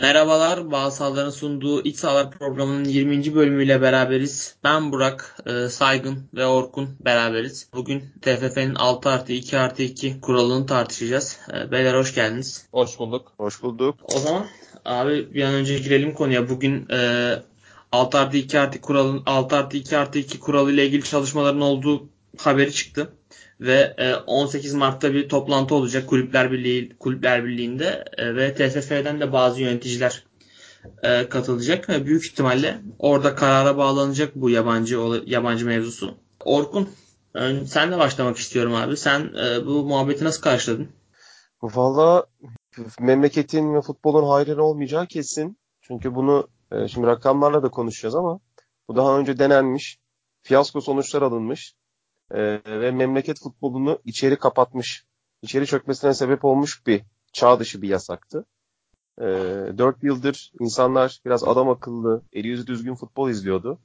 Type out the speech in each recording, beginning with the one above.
Merhabalar, Bağsalların sunduğu İç Sahalar programının 20. bölümüyle beraberiz. Ben Burak, e, Saygın ve Orkun beraberiz. Bugün TFF'nin 6 artı 2 artı 2 kuralını tartışacağız. E, beyler hoş geldiniz. Hoş bulduk. Hoş bulduk. O zaman abi bir an önce girelim konuya. Bugün e, 6 artı 2 artı kuralın 6 artı 2 artı 2 kuralı ile ilgili çalışmaların olduğu haberi çıktı ve 18 e, Mart'ta bir toplantı olacak Kulüpler Birliği Kulüpler Birliği'nde e, ve TFF'den de bazı yöneticiler e, katılacak ve büyük ihtimalle orada karara bağlanacak bu yabancı yabancı mevzusu. Orkun sen de başlamak istiyorum abi. Sen bu muhabbeti nasıl karşıladın? Valla memleketin ve futbolun hayrına olmayacağı kesin. Çünkü bunu şimdi rakamlarla da konuşacağız ama bu daha önce denenmiş. Fiyasko sonuçlar alınmış e, ve memleket futbolunu içeri kapatmış, içeri çökmesine sebep olmuş bir çağ dışı bir yasaktı. E, ee, 4 yıldır insanlar biraz adam akıllı, eli yüzü düzgün futbol izliyordu.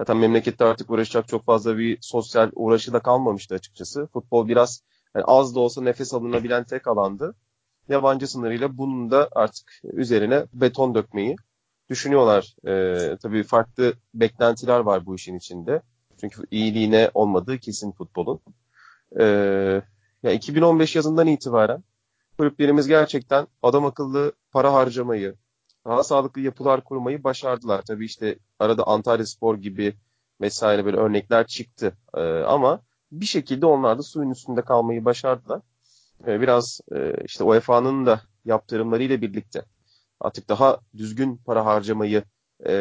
Zaten memlekette artık uğraşacak çok fazla bir sosyal uğraşı da kalmamıştı açıkçası. Futbol biraz yani az da olsa nefes alınabilen tek alandı. Yabancı sınırıyla bunun da artık üzerine beton dökmeyi düşünüyorlar. Ee, tabii farklı beklentiler var bu işin içinde. Çünkü iyiliğine olmadığı kesin futbolun. Ee, ya 2015 yazından itibaren kulüplerimiz gerçekten adam akıllı para harcamayı, daha sağlıklı yapılar kurmayı başardılar. Tabii işte arada Antalya Spor gibi vesaire böyle örnekler çıktı. Ee, ama bir şekilde onlar da suyun üstünde kalmayı başardılar. Ee, biraz e, işte UEFA'nın da yaptırımlarıyla birlikte artık daha düzgün para harcamayı e,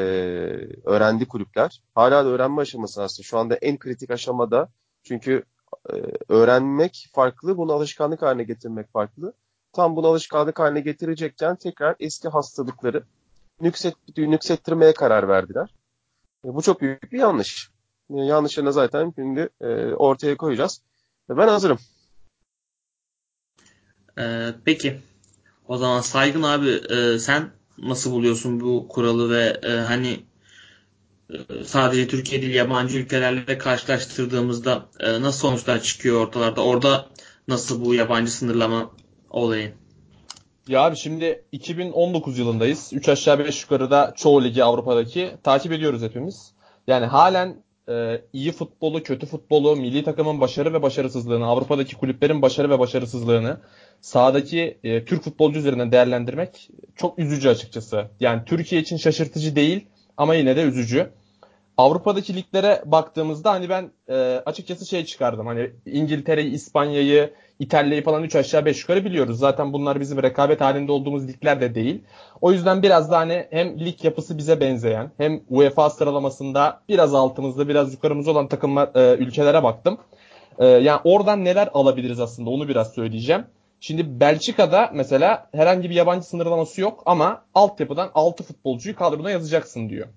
öğrendi kulüpler. Hala da öğrenme aşaması aslında. Şu anda en kritik aşamada. Çünkü e, öğrenmek farklı, bunu alışkanlık haline getirmek farklı. Tam bunu alışkanlık haline getirecekken tekrar eski hastalıkları nükset, nüksettirmeye karar verdiler. E, bu çok büyük bir yanlış. E, yanlışlarını zaten şimdi e, ortaya koyacağız. E, ben hazırım. Ee, peki. O zaman Saygın abi e, sen nasıl buluyorsun bu kuralı ve e, hani e, sadece Türkiye değil yabancı ülkelerle karşılaştırdığımızda e, nasıl sonuçlar çıkıyor ortalarda? Orada nasıl bu yabancı sınırlama olayı? Ya abi şimdi 2019 yılındayız. 3 aşağı 5 yukarıda çoğu ligi Avrupa'daki takip ediyoruz hepimiz. Yani halen e, iyi futbolu, kötü futbolu, milli takımın başarı ve başarısızlığını, Avrupa'daki kulüplerin başarı ve başarısızlığını sahadaki e, Türk futbolcu üzerinden değerlendirmek çok üzücü açıkçası. Yani Türkiye için şaşırtıcı değil ama yine de üzücü. Avrupa'daki liglere baktığımızda hani ben e, açıkçası şey çıkardım. Hani İngiltere'yi, İspanya'yı, İtalya'yı falan 3 aşağı 5 yukarı biliyoruz. Zaten bunlar bizim rekabet halinde olduğumuz ligler de değil. O yüzden biraz da hani hem lig yapısı bize benzeyen hem UEFA sıralamasında biraz altımızda biraz yukarımızda olan takımlar e, ülkelere baktım. E, yani oradan neler alabiliriz aslında onu biraz söyleyeceğim. Şimdi Belçika'da mesela herhangi bir yabancı sınırlaması yok ama altyapıdan 6 futbolcuyu kadrona yazacaksın diyor.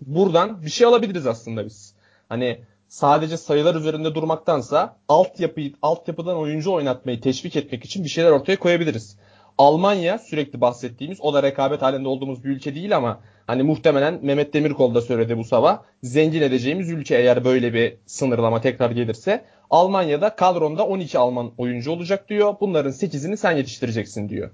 Buradan bir şey alabiliriz aslında biz. Hani sadece sayılar üzerinde durmaktansa altyapıyı altyapıdan oyuncu oynatmayı teşvik etmek için bir şeyler ortaya koyabiliriz. Almanya sürekli bahsettiğimiz o da rekabet halinde olduğumuz bir ülke değil ama hani muhtemelen Mehmet Demirkol da söyledi bu sabah. Zengin edeceğimiz ülke eğer böyle bir sınırlama tekrar gelirse. Almanya'da kadronda 12 Alman oyuncu olacak diyor. Bunların 8'ini sen yetiştireceksin diyor.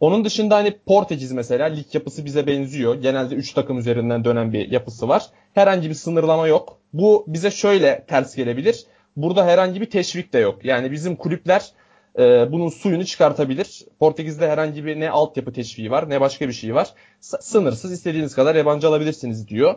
Onun dışında hani Portekiz mesela lig yapısı bize benziyor. Genelde 3 takım üzerinden dönen bir yapısı var. Herhangi bir sınırlama yok. Bu bize şöyle ters gelebilir. Burada herhangi bir teşvik de yok. Yani bizim kulüpler e, bunun suyunu çıkartabilir. Portekiz'de herhangi bir ne altyapı teşviği var ne başka bir şey var. Sınırsız istediğiniz kadar yabancı alabilirsiniz diyor.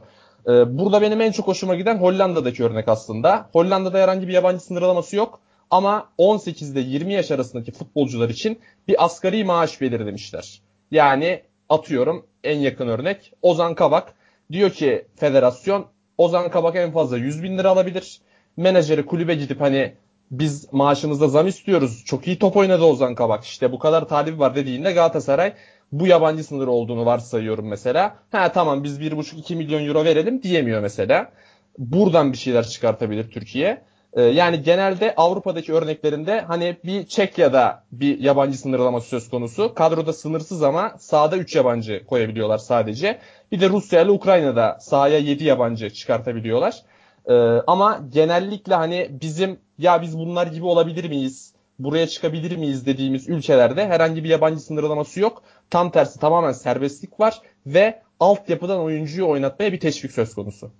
E, burada benim en çok hoşuma giden Hollanda'daki örnek aslında. Hollanda'da herhangi bir yabancı sınırlaması yok. Ama 18 ile 20 yaş arasındaki futbolcular için bir asgari maaş belirlemişler. Yani atıyorum en yakın örnek Ozan Kabak. Diyor ki federasyon Ozan Kabak en fazla 100 bin lira alabilir. Menajeri kulübe gidip hani biz maaşımızda zam istiyoruz. Çok iyi top oynadı Ozan Kabak. İşte bu kadar talip var dediğinde Galatasaray bu yabancı sınır olduğunu varsayıyorum mesela. Ha tamam biz 1,5-2 milyon euro verelim diyemiyor mesela. Buradan bir şeyler çıkartabilir Türkiye. Ee, yani genelde Avrupa'daki örneklerinde hani bir Çekya'da bir yabancı sınırlaması söz konusu. Kadroda sınırsız ama sahada 3 yabancı koyabiliyorlar sadece. Bir de Rusya ile Ukrayna'da sahaya 7 yabancı çıkartabiliyorlar. Ee, ama genellikle hani bizim ya biz bunlar gibi olabilir miyiz? buraya çıkabilir miyiz dediğimiz ülkelerde herhangi bir yabancı sınırlaması yok. Tam tersi tamamen serbestlik var ve altyapıdan oyuncuyu oynatmaya bir teşvik söz konusu.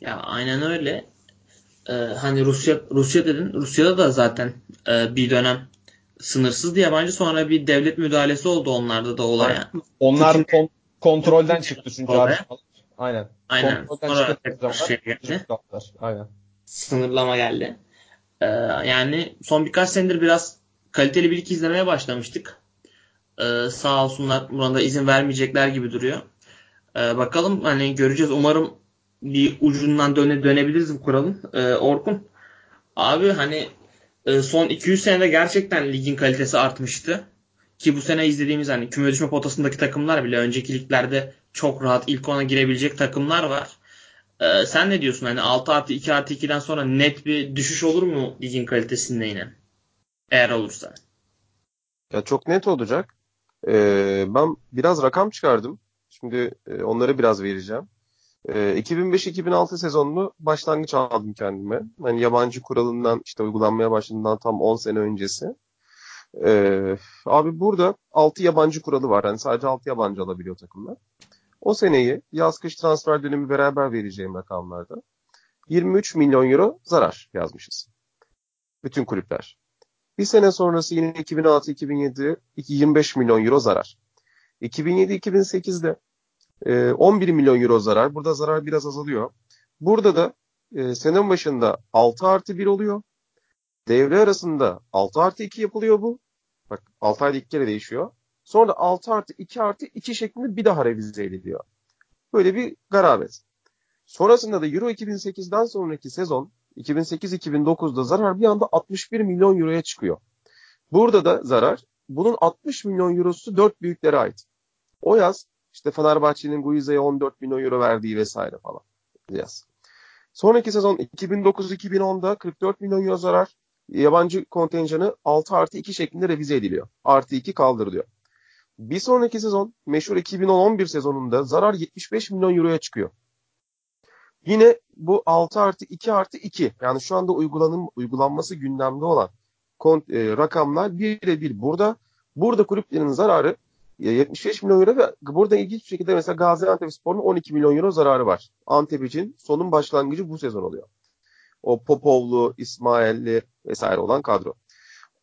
Ya aynen öyle. Ee, hani Rusya Rusya dedin. Rusya'da da zaten e, bir dönem sınırsız yabancı sonra bir devlet müdahalesi oldu onlarda da olaya. Onlar kon- kontrolden çıktı çünkü abi. Aynen. Aynen. Sonra tekrar şey geldi. Aynen. Sınırlama geldi. Ee, yani son birkaç senedir biraz kaliteli bir iki izlemeye başlamıştık. Ee, sağ olsunlar burada izin vermeyecekler gibi duruyor. Ee, bakalım hani göreceğiz. Umarım bir ucundan döne, dönebiliriz bu kuralın. Ee, Orkun abi hani e, son 200 senede gerçekten ligin kalitesi artmıştı. Ki bu sene izlediğimiz hani küme düşme potasındaki takımlar bile önceki liglerde çok rahat ilk ona girebilecek takımlar var. Ee, sen ne diyorsun? Hani 6 artı 2 artı 2'den sonra net bir düşüş olur mu ligin kalitesinde yine? Eğer olursa. Ya çok net olacak. Ee, ben biraz rakam çıkardım. Şimdi e, onları biraz vereceğim. E, 2005-2006 sezonunu başlangıç aldım kendime. Hani yabancı kuralından işte uygulanmaya başladığından tam 10 sene öncesi. E, abi burada 6 yabancı kuralı var. Yani sadece 6 yabancı alabiliyor takımlar. O seneyi yaz kış transfer dönemi beraber vereceğim rakamlarda 23 milyon euro zarar yazmışız. Bütün kulüpler. Bir sene sonrası yine 2006-2007 25 milyon euro zarar. 2007-2008'de 11 milyon euro zarar. Burada zarar biraz azalıyor. Burada da e, senenin başında 6 artı 1 oluyor. Devre arasında 6 artı 2 yapılıyor bu. Bak 6 ayda 2 kere değişiyor. Sonra da 6 artı 2 artı 2 şeklinde bir daha revize ediliyor. Böyle bir garabet. Sonrasında da Euro 2008'den sonraki sezon 2008-2009'da zarar bir anda 61 milyon euroya çıkıyor. Burada da zarar bunun 60 milyon eurosu 4 büyüklere ait. O yaz işte Fenerbahçe'nin Guiza'ya 14 milyon euro verdiği vesaire falan yaz. Sonraki sezon 2009-2010'da 44 milyon euro zarar. Yabancı kontenjanı 6 artı 2 şeklinde revize ediliyor. Artı 2 kaldırılıyor. Bir sonraki sezon meşhur 2010-11 sezonunda zarar 75 milyon euroya çıkıyor. Yine bu 6 artı 2 artı 2 yani şu anda uygulanım, uygulanması gündemde olan kont, e, rakamlar birebir burada. Burada kulüplerin zararı 75 milyon euro ve burada ilginç bir şekilde mesela Gaziantep Spor'un 12 milyon euro zararı var. Antep için sonun başlangıcı bu sezon oluyor. O Popovlu, İsmailli vesaire olan kadro.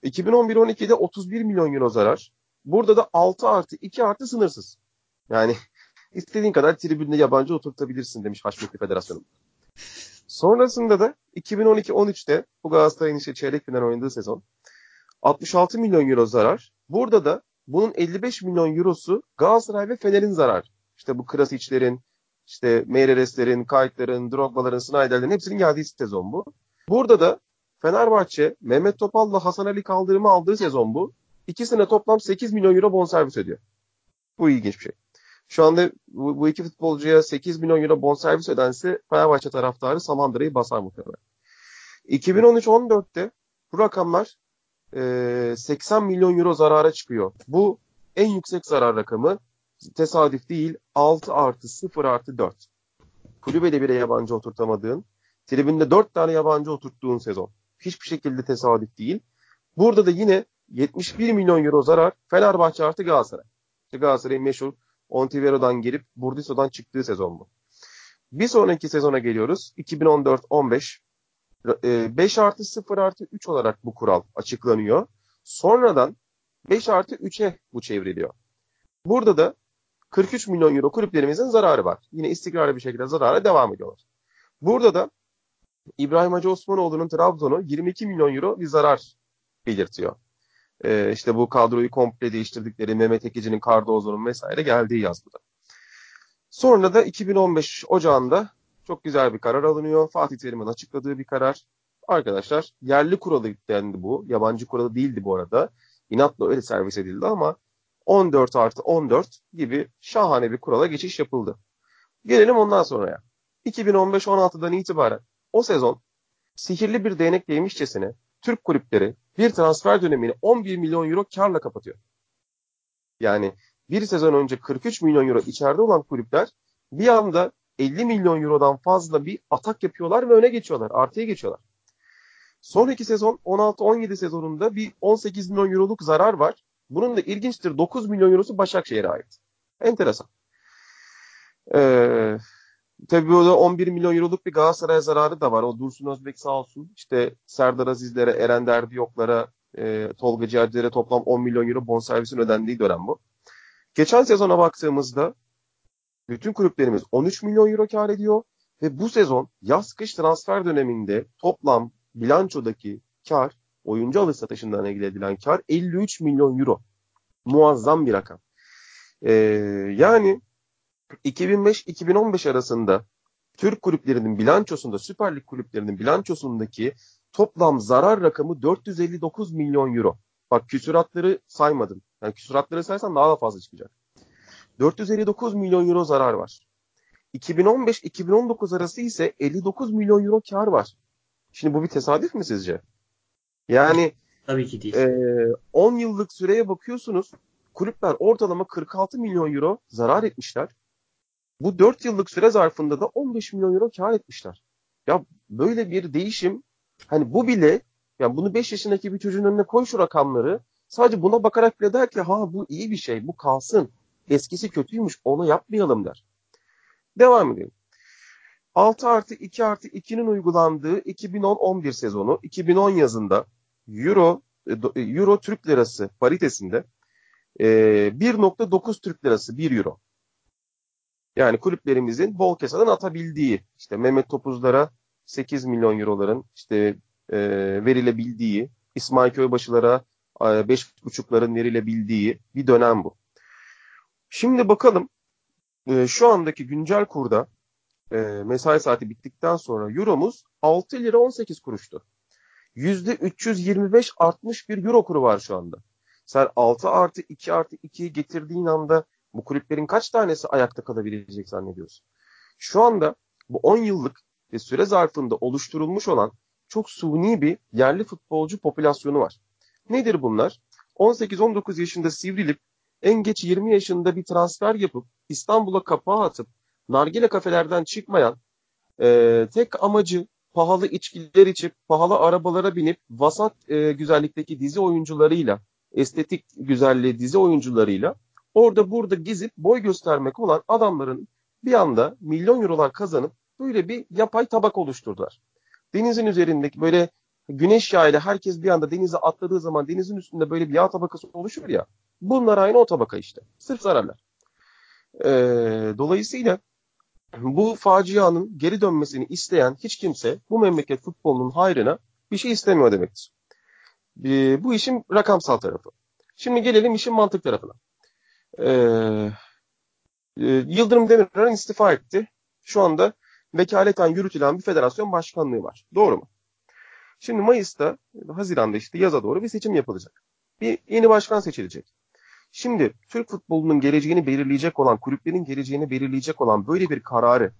2011-12'de 31 milyon euro zarar. Burada da 6 artı 2 artı sınırsız. Yani istediğin kadar tribünde yabancı oturtabilirsin demiş Haşmetli Federasyonu. Sonrasında da 2012-13'te bu Galatasaray'ın işte çeyrek final oynadığı sezon 66 milyon euro zarar. Burada da bunun 55 milyon eurosu Galatasaray ve Fener'in zarar. İşte bu Krasic'lerin, işte Meireres'lerin, Kayıtların, Drogba'ların, Snyder'lerin hepsinin geldiği sezon bu. Burada da Fenerbahçe Mehmet Topal'la Hasan Ali Kaldırım'ı aldığı sezon bu. İkisine toplam 8 milyon euro bonservis ödüyor. Bu ilginç bir şey. Şu anda bu, bu iki futbolcuya 8 milyon euro bonservis ödense Fenerbahçe taraftarı Samandıra'yı basar muhtemelen. 2013-14'te bu rakamlar e, 80 milyon euro zarara çıkıyor. Bu en yüksek zarar rakamı tesadüf değil 6 artı 0 artı 4. Kulübede bile yabancı oturtamadığın, tribünde 4 tane yabancı oturttuğun sezon. Hiçbir şekilde tesadüf değil. Burada da yine 71 milyon euro zarar Fenerbahçe artı Galatasaray. İşte Galatasaray'ın meşhur Ontivero'dan gelip Burdiso'dan çıktığı sezon bu. Bir sonraki sezona geliyoruz. 2014-15. 5 artı 0 artı 3 olarak bu kural açıklanıyor. Sonradan 5 artı 3'e bu çevriliyor. Burada da 43 milyon euro kulüplerimizin zararı var. Yine istikrarlı bir şekilde zarara devam ediyorlar. Burada da İbrahim Hacı Osmanoğlu'nun Trabzon'u 22 milyon euro bir zarar belirtiyor. Ee, işte bu kadroyu komple değiştirdikleri Mehmet Ekici'nin, Cardozo'nun vesaire geldiği yaz bu. Sonra da 2015 Ocağı'nda çok güzel bir karar alınıyor. Fatih Terim'in açıkladığı bir karar. Arkadaşlar yerli kuralı dendi bu. Yabancı kuralı değildi bu arada. İnatla öyle servis edildi ama 14 artı 14 gibi şahane bir kurala geçiş yapıldı. Gelelim ondan sonraya. 2015-16'dan itibaren o sezon sihirli bir değnek değmişçesine Türk kulüpleri bir transfer dönemini 11 milyon euro karla kapatıyor. Yani bir sezon önce 43 milyon euro içeride olan kulüpler bir anda 50 milyon eurodan fazla bir atak yapıyorlar ve öne geçiyorlar. Artıya geçiyorlar. Sonraki sezon 16-17 sezonunda bir 18 milyon euroluk zarar var. Bunun da ilginçtir 9 milyon eurosu Başakşehir'e ait. Enteresan. Ee, tabii burada 11 milyon euroluk bir Galatasaray zararı da var. O Dursun Özbek sağ olsun. İşte Serdar Azizlere, Eren Derdiyoklara, e, Tolga Ciğerciler'e toplam 10 milyon euro bonservisin ödendiği dönem bu. Geçen sezona baktığımızda bütün kulüplerimiz 13 milyon euro kar ediyor ve bu sezon yaz kış transfer döneminde toplam bilançodaki kar oyuncu alış satışından elde edilen kar 53 milyon euro. Muazzam bir rakam. Ee, yani 2005-2015 arasında Türk kulüplerinin bilançosunda, Süper Lig kulüplerinin bilançosundaki toplam zarar rakamı 459 milyon euro. Bak küsuratları saymadım. Yani küsuratları saysam daha da fazla çıkacak. 459 milyon euro zarar var. 2015-2019 arası ise 59 milyon euro kar var. Şimdi bu bir tesadüf mü sizce? Yani Tabii ki değil. E, 10 yıllık süreye bakıyorsunuz. Kulüpler ortalama 46 milyon euro zarar etmişler. Bu 4 yıllık süre zarfında da 15 milyon euro kar etmişler. Ya böyle bir değişim hani bu bile yani bunu 5 yaşındaki bir çocuğun önüne koy şu rakamları sadece buna bakarak bile der ki ha bu iyi bir şey bu kalsın. Eskisi kötüymüş onu yapmayalım der. Devam edelim. 6 artı 2 artı 2'nin uygulandığı 2010-11 sezonu 2010 yazında Euro e, e, Euro Türk Lirası paritesinde 1.9 Türk Lirası 1 Euro. Yani kulüplerimizin bol kesadan atabildiği işte Mehmet Topuzlara 8 milyon euroların işte e, verilebildiği, İsmail Köybaşılara e, 5.5'ların verilebildiği bir dönem bu. Şimdi bakalım e, şu andaki güncel kurda e, mesai saati bittikten sonra euromuz 6 lira 18 kuruştu. %325 artmış bir euro kuru var şu anda. Sen 6 artı 2 artı 2'yi getirdiğin anda bu kulüplerin kaç tanesi ayakta kalabilecek zannediyorsun? Şu anda bu 10 yıllık ve süre zarfında oluşturulmuş olan çok suni bir yerli futbolcu popülasyonu var. Nedir bunlar? 18-19 yaşında sivrilip en geç 20 yaşında bir transfer yapıp İstanbul'a kapağı atıp nargile kafelerden çıkmayan e, tek amacı pahalı içkiler içip pahalı arabalara binip vasat e, güzellikteki dizi oyuncularıyla estetik güzelliği dizi oyuncularıyla orada burada gezip boy göstermek olan adamların bir anda milyon eurolar kazanıp böyle bir yapay tabak oluşturdular. Denizin üzerindeki böyle güneş yağıyla herkes bir anda denize atladığı zaman denizin üstünde böyle bir yağ tabakası oluşur ya. Bunlar aynı o tabaka işte. Sırf zararlar. Ee, dolayısıyla bu facianın geri dönmesini isteyen hiç kimse bu memleket futbolunun hayrına bir şey istemiyor demektir. Ee, bu işin rakamsal tarafı. Şimdi gelelim işin mantık tarafına. Ee, e, Yıldırım Demirören istifa etti. Şu anda vekaleten yürütülen bir federasyon başkanlığı var. Doğru mu? Şimdi Mayıs'ta, Haziran'da işte yaza doğru bir seçim yapılacak. Bir yeni başkan seçilecek. Şimdi Türk futbolunun geleceğini belirleyecek olan, kulüplerin geleceğini belirleyecek olan böyle bir kararı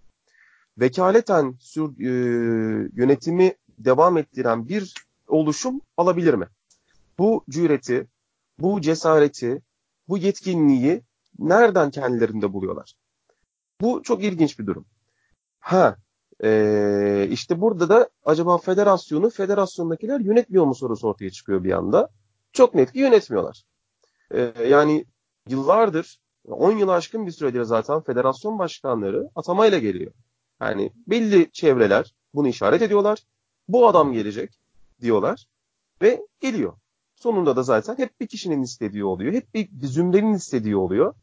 vekaleten sür, e, yönetimi devam ettiren bir oluşum alabilir mi? Bu cüreti, bu cesareti, bu yetkinliği nereden kendilerinde buluyorlar? Bu çok ilginç bir durum. Ha, e, işte burada da acaba federasyonu federasyondakiler yönetmiyor mu sorusu ortaya çıkıyor bir anda. Çok net ki yönetmiyorlar. E, yani yıllardır, 10 yıl aşkın bir süredir zaten federasyon başkanları atamayla geliyor. Yani belli çevreler bunu işaret ediyorlar. Bu adam gelecek diyorlar ve geliyor. Sonunda da zaten hep bir kişinin istediği oluyor. Hep bir zümrenin istediği oluyor.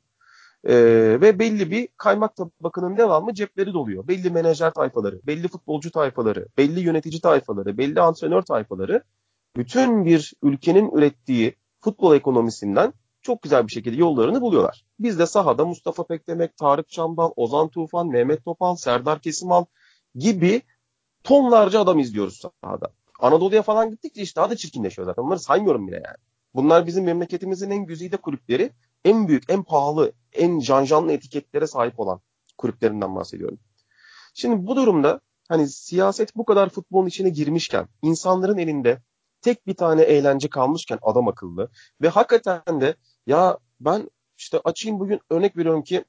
Ee, ve belli bir kaymak tabakının devamı cepleri doluyor. Belli menajer tayfaları, belli futbolcu tayfaları, belli yönetici tayfaları, belli antrenör tayfaları bütün bir ülkenin ürettiği futbol ekonomisinden çok güzel bir şekilde yollarını buluyorlar. Biz de sahada Mustafa Pekdemek, Tarık Çambal, Ozan Tufan, Mehmet Topal, Serdar Kesimal gibi tonlarca adam izliyoruz sahada. Anadolu'ya falan gittikçe işte daha da çirkinleşiyor zaten. Onları saymıyorum bile yani. Bunlar bizim memleketimizin en güzide kulüpleri. En büyük, en pahalı, en janjanlı etiketlere sahip olan kulüplerinden bahsediyorum. Şimdi bu durumda hani siyaset bu kadar futbolun içine girmişken, insanların elinde tek bir tane eğlence kalmışken adam akıllı ve hakikaten de ya ben işte açayım bugün örnek veriyorum ki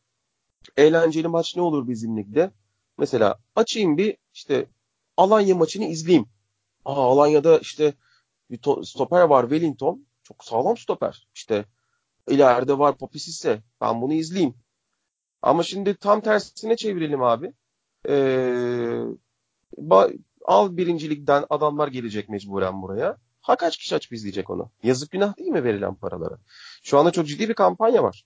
eğlenceli maç ne olur bizim ligde? Mesela açayım bir işte Alanya maçını izleyeyim Aa, Alanya'da işte bir to- stoper var Wellington. Çok sağlam stoper. İşte ileride var Popisise. Ben bunu izleyeyim. Ama şimdi tam tersine çevirelim abi. Ee, ba- al birincilikten adamlar gelecek mecburen buraya. Ha kaç kişi açıp izleyecek onu? Yazık günah değil mi verilen paralara? Şu anda çok ciddi bir kampanya var.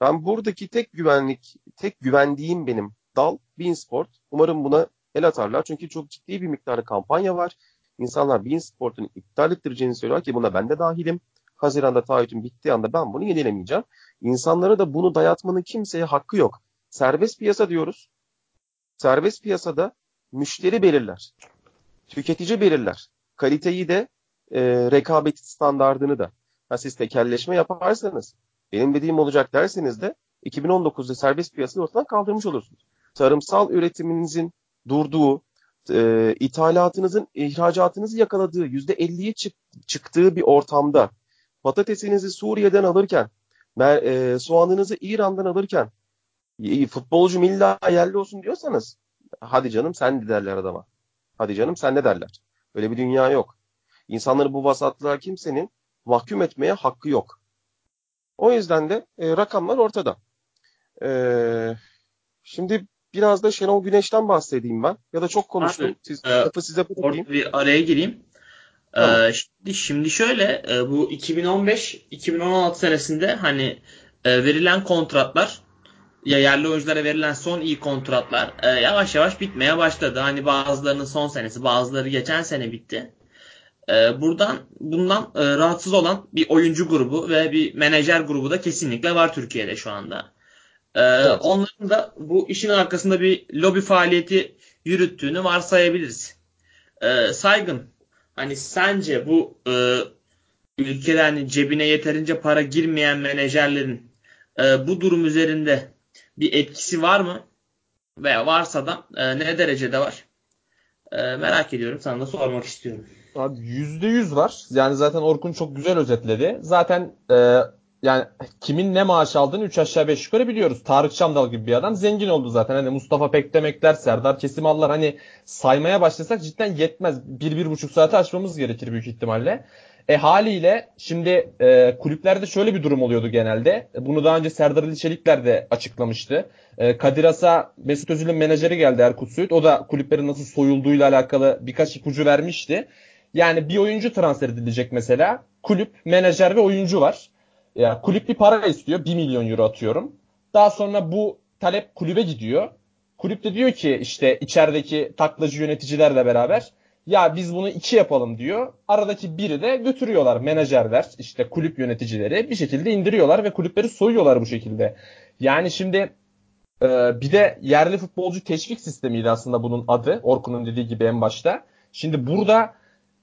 Ben buradaki tek güvenlik, tek güvendiğim benim dal Bein Sport. Umarım buna el atarlar. Çünkü çok ciddi bir miktarda kampanya var. İnsanlar Bein Sport'un iptal ettireceğini söylüyor ki buna ben de dahilim. Haziran'da taahhütüm bittiği anda ben bunu yenilemeyeceğim. İnsanlara da bunu dayatmanın kimseye hakkı yok. Serbest piyasa diyoruz. Serbest piyasada müşteri belirler. Tüketici belirler. Kaliteyi de e, rekabet standardını da. Ha, siz tekelleşme yaparsanız benim dediğim olacak derseniz de 2019'da serbest piyasayı ortadan kaldırmış olursunuz. Tarımsal üretiminizin durduğu, e, ithalatınızın ihracatınızı yakaladığı, %50'ye çık, çıktığı bir ortamda patatesinizi Suriye'den alırken, e, soğanınızı İran'dan alırken futbolcu illa yerli olsun diyorsanız hadi canım sen de derler adama. Hadi canım sen de derler. Öyle bir dünya yok. İnsanları bu vasatlığa kimsenin mahkum etmeye hakkı yok. O yüzden de e, rakamlar ortada. E, şimdi biraz da Şenol Güneş'ten bahsedeyim ben. Ya da çok konuştum. Abi, Siz, e, size bırakayım. Bir araya gireyim. Tamam. Ee, şimdi, şimdi şöyle e, bu 2015-2016 senesinde hani e, verilen kontratlar ya yerli oyunculara verilen son iyi kontratlar e, yavaş yavaş bitmeye başladı. Hani bazılarının son senesi, bazıları geçen sene bitti. E, buradan bundan e, rahatsız olan bir oyuncu grubu ve bir menajer grubu da kesinlikle var Türkiye'de şu anda. E, Evet. Onların da bu işin arkasında bir lobi faaliyeti yürüttüğünü varsayabiliriz. E, Saygın, hani sence bu e, ülkede hani cebine yeterince para girmeyen menajerlerin e, bu durum üzerinde bir etkisi var mı? Veya varsa da e, ne derecede var? E, merak ediyorum. Sana da sormak istiyorum. Abi %100 var. Yani zaten Orkun çok güzel özetledi. Zaten e, yani kimin ne maaş aldığını 3 aşağı 5 yukarı biliyoruz. Tarık Çamdal gibi bir adam zengin oldu zaten. Hani Mustafa Pekdemekler, Serdar Kesimallar hani saymaya başlasak cidden yetmez. 1-1,5 saate açmamız gerekir büyük ihtimalle. E haliyle şimdi e, kulüplerde şöyle bir durum oluyordu genelde. E, Bunu daha önce Serdar Ali Çelikler de açıklamıştı. E, Kadir Has'a Mesut Özil'in menajeri geldi Erkut Söğüt. O da kulüplerin nasıl soyulduğuyla alakalı birkaç ipucu vermişti. Yani bir oyuncu transfer edilecek mesela. Kulüp, menajer ve oyuncu var. Ya kulüp bir para istiyor. 1 milyon euro atıyorum. Daha sonra bu talep kulübe gidiyor. Kulüp de diyor ki işte içerideki taklacı yöneticilerle beraber ya biz bunu iki yapalım diyor. Aradaki biri de götürüyorlar menajerler işte kulüp yöneticileri bir şekilde indiriyorlar ve kulüpleri soyuyorlar bu şekilde. Yani şimdi e, bir de yerli futbolcu teşvik sistemiydi aslında bunun adı. Orkun'un dediği gibi en başta. Şimdi burada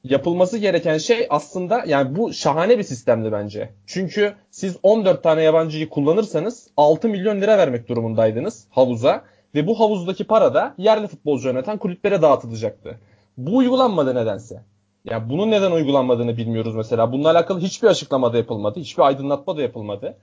yapılması gereken şey aslında yani bu şahane bir sistemdi bence. Çünkü siz 14 tane yabancıyı kullanırsanız 6 milyon lira vermek durumundaydınız havuza ve bu havuzdaki para da yerli futbolcu yöneten kulüplere dağıtılacaktı. Bu uygulanmadı nedense. Ya bunun neden uygulanmadığını bilmiyoruz mesela. Bununla alakalı hiçbir açıklama da yapılmadı. Hiçbir aydınlatma da yapılmadı.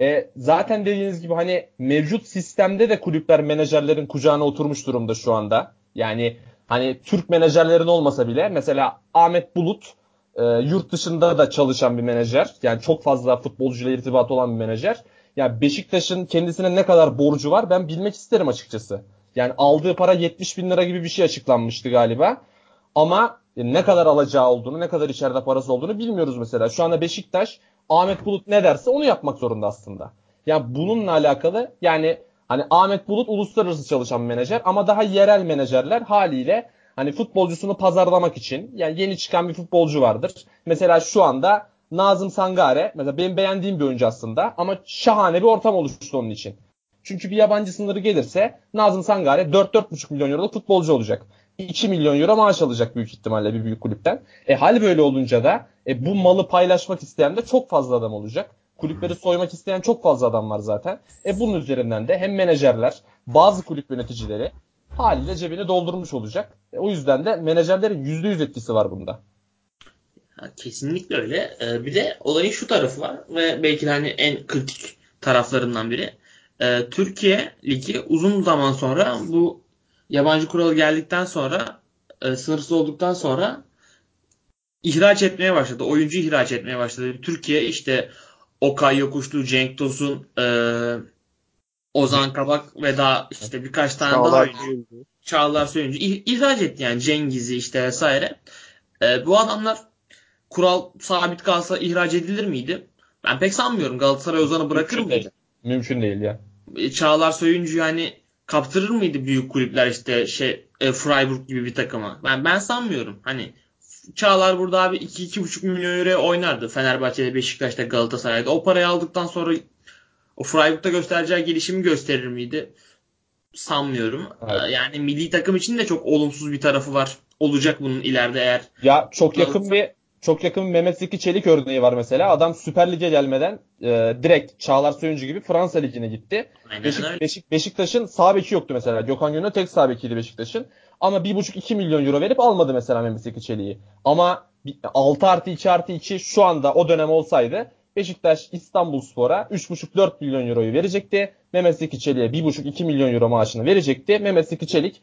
E, zaten dediğiniz gibi hani mevcut sistemde de kulüpler menajerlerin kucağına oturmuş durumda şu anda. Yani hani Türk menajerlerin olmasa bile mesela Ahmet Bulut e, yurt dışında da çalışan bir menajer. Yani çok fazla futbolcuyla irtibatı olan bir menajer. Yani Beşiktaş'ın kendisine ne kadar borcu var ben bilmek isterim açıkçası. Yani aldığı para 70 bin lira gibi bir şey açıklanmıştı galiba. Ama ne kadar alacağı olduğunu, ne kadar içeride parası olduğunu bilmiyoruz mesela. Şu anda Beşiktaş Ahmet Bulut ne derse onu yapmak zorunda aslında. Yani bununla alakalı yani hani Ahmet Bulut uluslararası çalışan menajer ama daha yerel menajerler haliyle hani futbolcusunu pazarlamak için yani yeni çıkan bir futbolcu vardır. Mesela şu anda Nazım Sangare mesela benim beğendiğim bir oyuncu aslında ama şahane bir ortam oluştu onun için. Çünkü bir yabancı sınırı gelirse Nazım Sangare 4-4,5 milyon euroluk futbolcu olacak. 2 milyon euro maaş alacak büyük ihtimalle bir büyük kulüpten. E hal böyle olunca da e, bu malı paylaşmak isteyen de çok fazla adam olacak. Kulüpleri soymak isteyen çok fazla adam var zaten. E bunun üzerinden de hem menajerler, bazı kulüp yöneticileri haliyle cebini doldurmuş olacak. E, o yüzden de menajerlerin %100 etkisi var bunda. Kesinlikle öyle. Ee, bir de olayın şu tarafı var ve belki de hani en kritik taraflarından biri. Ee, Türkiye Ligi uzun zaman sonra bu yabancı kuralı geldikten sonra e, sınırsız olduktan sonra ihraç etmeye başladı. Oyuncu ihraç etmeye başladı. Türkiye işte Okay Yokuşlu, Cenk Tosun, e, Ozan Kabak ve daha işte birkaç tane Çağlar daha oyuncu. Çağlar Söyüncü ihraç etti yani Cengiz'i işte vesaire. E, bu adamlar kural sabit kalsa ihraç edilir miydi? Ben pek sanmıyorum. Galatasaray Ozan'ı bırakır Mümkün mıydı? Değil. Mümkün değil ya. E, Çağlar Söyüncü yani kaptırır mıydı büyük kulüpler işte şey e, Freiburg gibi bir takıma? Ben ben sanmıyorum. Hani Çağlar burada abi 2-2,5 milyon euro oynardı. Fenerbahçe'de, Beşiktaş'ta, Galatasaray'da. O parayı aldıktan sonra o Freiburg'da göstereceği gelişimi gösterir miydi? Sanmıyorum. Evet. Ee, yani milli takım için de çok olumsuz bir tarafı var. Olacak bunun ileride eğer. Ya çok yakın bir çok yakın Mehmet Zeki Çelik örneği var mesela. Adam Süper Lig'e gelmeden e, direkt Çağlar Söyüncü gibi Fransa Ligi'ne gitti. Beşik, Beşik, Beşiktaş'ın sağ beki yoktu mesela. Gökhan Gönül tek sağ bekiydi Beşiktaş'ın. Ama 1,5-2 milyon euro verip almadı mesela Mehmet Zeki Çelik'i. Ama 6 artı 2 artı 2 şu anda o dönem olsaydı Beşiktaş İstanbul Spor'a 3,5-4 milyon euroyu verecekti. Mehmet Zeki Çelik'e 1,5-2 milyon euro maaşını verecekti. Mehmet Zeki Çelik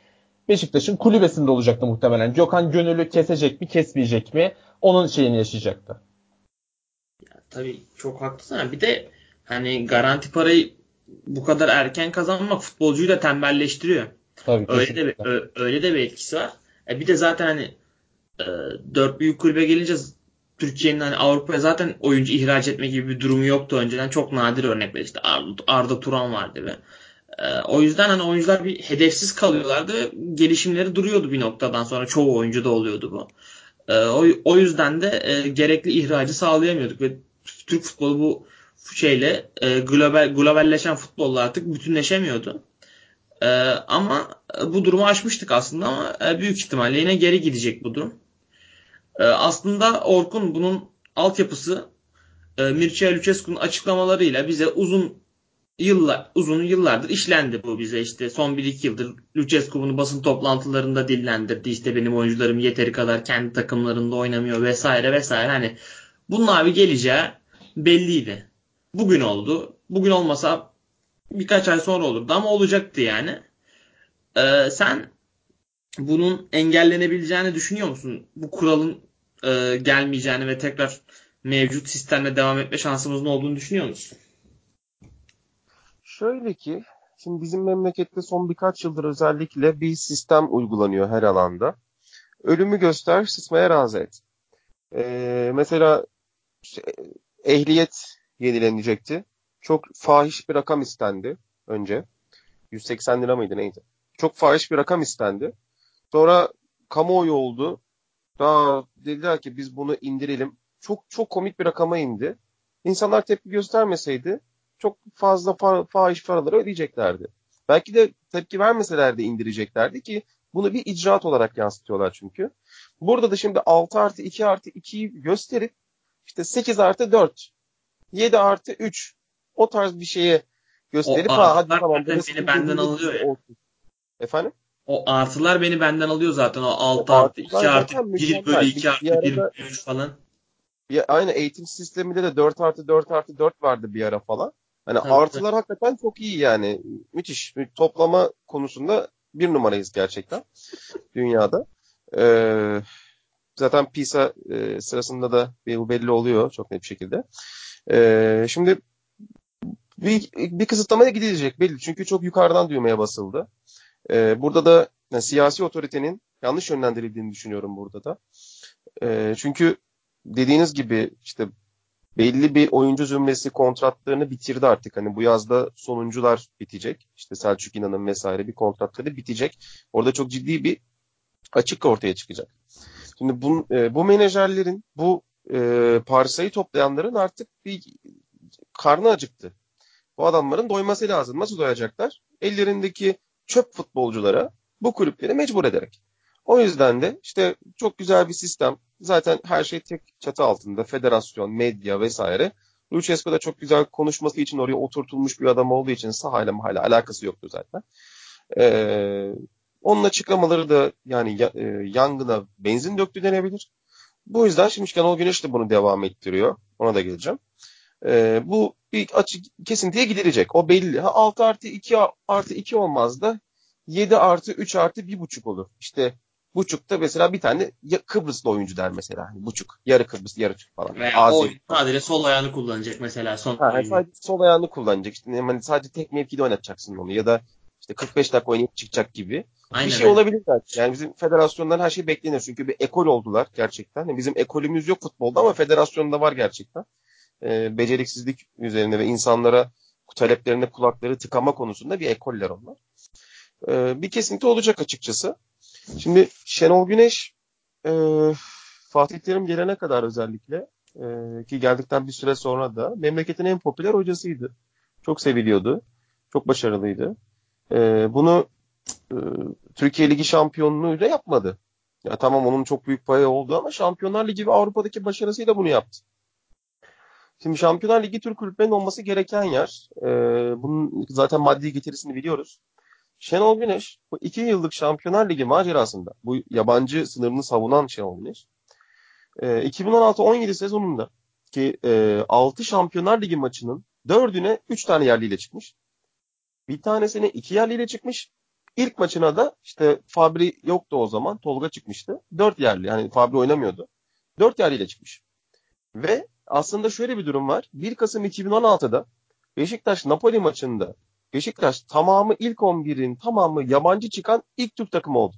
Beşiktaş'ın kulübesinde olacaktı muhtemelen. Gökhan Gönül'ü kesecek mi kesmeyecek mi onun şeyini yaşayacaktı. Ya, tabii çok haklısın. Bir de hani garanti parayı bu kadar erken kazanmak futbolcuyu da tembelleştiriyor. Tabii, öyle de öyle de bir etkisi var. E bir de zaten hani e, dört büyük kulübe gelince Türkiye'nin hani Avrupa'ya zaten oyuncu ihraç etme gibi bir durumu yoktu önceden. Çok nadir örnekler işte Arda, Arda Turan vardı ve o yüzden hani oyuncular bir hedefsiz kalıyorlardı gelişimleri duruyordu bir noktadan sonra. Çoğu oyuncu da oluyordu bu. E, o, o yüzden de e, gerekli ihracı sağlayamıyorduk ve Türk futbolu bu şeyle e, global globalleşen futbolla artık bütünleşemiyordu. E, ama bu durumu aşmıştık aslında ama e, büyük ihtimalle yine geri gidecek bu durum. E, aslında Orkun bunun altyapısı e, Mircea Lucescu'nun açıklamalarıyla bize uzun yıllar uzun yıllardır işlendi bu bize işte son 1-2 yıldır Lucescu bunu basın toplantılarında dillendirdi işte benim oyuncularım yeteri kadar kendi takımlarında oynamıyor vesaire vesaire hani bunun abi geleceği belliydi. Bugün oldu. Bugün olmasa birkaç ay sonra olurdu ama olacaktı yani. Ee, sen bunun engellenebileceğini düşünüyor musun? Bu kuralın e, gelmeyeceğini ve tekrar mevcut sistemle devam etme şansımızın olduğunu düşünüyor musun? Şöyle ki, şimdi bizim memlekette son birkaç yıldır özellikle bir sistem uygulanıyor her alanda. Ölümü göster, sıtmaya razı et. Ee, mesela ehliyet yenilenecekti. Çok fahiş bir rakam istendi önce. 180 lira mıydı neydi? Çok fahiş bir rakam istendi. Sonra kamuoyu oldu. Daha dediler ki biz bunu indirelim. Çok çok komik bir rakama indi. İnsanlar tepki göstermeseydi çok fazla fa fahiş paraları ödeyeceklerdi. Belki de tepki vermeselerdi indireceklerdi ki bunu bir icraat olarak yansıtıyorlar çünkü. Burada da şimdi 6 artı 2 artı 2'yi gösterip işte 8 artı 4, 7 artı 3 o tarz bir şeye gösterip o ha, hadi tamam. Beni benden alıyor ya. Efendim? O artılar beni benden alıyor zaten. O 6 o artı 2 artı 1 bölü 2 artı 1 bölü 3 falan. Bir, aynı eğitim sisteminde de 4 artı 4 artı 4 vardı bir ara falan. Hani evet, artılar hakikaten çok iyi yani. Müthiş. Toplama konusunda bir numarayız gerçekten dünyada. Ee, zaten PISA e, sırasında da bu belli oluyor çok net bir şekilde. Ee, şimdi bir, bir kısıtlamaya gidilecek belli. Çünkü çok yukarıdan düğmeye basıldı. Ee, burada da yani siyasi otoritenin yanlış yönlendirildiğini düşünüyorum burada da. Ee, çünkü dediğiniz gibi işte belli bir oyuncu zümresi kontratlarını bitirdi artık. Hani bu yazda sonuncular bitecek. İşte Selçuk İnan'ın vesaire bir kontratları bitecek. Orada çok ciddi bir açık ortaya çıkacak. Şimdi bu, e, bu menajerlerin, bu e, parsayı toplayanların artık bir karnı acıktı. Bu adamların doyması lazım. Nasıl doyacaklar? Ellerindeki çöp futbolculara bu kulüpleri mecbur ederek. O yüzden de işte çok güzel bir sistem. Zaten her şey tek çatı altında. Federasyon, medya vesaire. Lucescu da çok güzel konuşması için oraya oturtulmuş bir adam olduğu için sahayla hala alakası yoktu zaten. Ee, onun açıklamaları da yani e, yangına benzin döktü denebilir. Bu yüzden şimdi Şenol Güneş de bunu devam ettiriyor. Ona da geleceğim. Ee, bu bir açık kesintiye gidilecek. O belli. Ha, 6 artı 2 artı 2 olmaz da 7 artı 3 artı 1,5 olur. İşte Buçuk'ta mesela bir tane Kıbrıslı oyuncu der mesela. Hani buçuk. Yarı Kıbrıs, yarı Türk falan. Veya o sadece sol ayağını kullanacak mesela son ha, Sadece sol ayağını kullanacak. İşte hani sadece tek mevkide oynatacaksın onu. Ya da işte 45 dakika oynayıp çıkacak gibi. Aynen bir şey öyle. olabilir belki. Yani bizim federasyondan her şey beklenir. Çünkü bir ekol oldular gerçekten. Yani bizim ekolümüz yok futbolda ama federasyonda var gerçekten. Ee, beceriksizlik üzerine ve insanlara taleplerine kulakları tıkama konusunda bir ekoller onlar. Ee, bir kesinti olacak açıkçası. Şimdi Şenol Güneş e, Fatih Terim gelene kadar özellikle e, ki geldikten bir süre sonra da memleketin en popüler hocasıydı. Çok seviliyordu. Çok başarılıydı. E, bunu e, Türkiye Ligi şampiyonluğuyla yapmadı. Ya tamam onun çok büyük payı oldu ama Şampiyonlar Ligi ve Avrupa'daki başarısıyla bunu yaptı. Şimdi Şampiyonlar Ligi Türk kulüplerinin olması gereken yer. E, bunun zaten maddi getirisini biliyoruz. Şenol Güneş bu iki yıllık Şampiyonlar Ligi macerasında bu yabancı sınırını savunan Şenol Güneş e, 2016-17 sezonunda ki e, 6 Şampiyonlar Ligi maçının 4'üne 3 tane yerliyle çıkmış. Bir tanesine 2 yerliyle çıkmış. İlk maçına da işte Fabri yoktu o zaman. Tolga çıkmıştı. 4 yerli. Yani Fabri oynamıyordu. 4 yerliyle çıkmış. Ve aslında şöyle bir durum var. 1 Kasım 2016'da Beşiktaş Napoli maçında Beşiktaş tamamı ilk 11'in tamamı yabancı çıkan ilk Türk takımı oldu.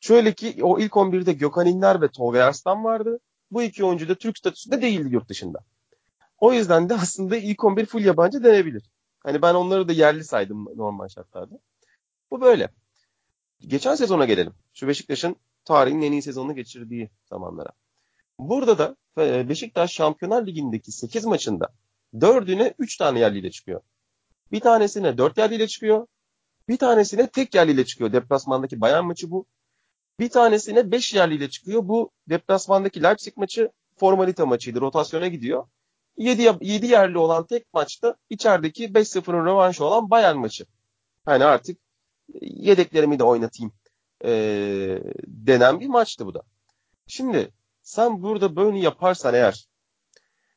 Şöyle ki o ilk 11'de Gökhan İnler ve Tolga Arslan vardı. Bu iki oyuncu da Türk statüsünde değildi yurt dışında. O yüzden de aslında ilk 11 full yabancı denebilir. Hani ben onları da yerli saydım normal şartlarda. Bu böyle. Geçen sezona gelelim. Şu Beşiktaş'ın tarihin en iyi sezonunu geçirdiği zamanlara. Burada da e, Beşiktaş Şampiyonlar Ligi'ndeki 8 maçında 4'üne 3 tane yerliyle çıkıyor. Bir tanesine 4 yerliyle çıkıyor. Bir tanesine tek yerliyle çıkıyor. Deplasmandaki Bayern maçı bu. Bir tanesine 5 yerliyle çıkıyor. Bu deplasmandaki Leipzig maçı formalite maçıydı. Rotasyona gidiyor. 7, 7 yerli olan tek maçta içerideki 5-0'ın rövanşı olan Bayern maçı. Hani artık yedeklerimi de oynatayım e, denen bir maçtı bu da. Şimdi sen burada böyle yaparsan eğer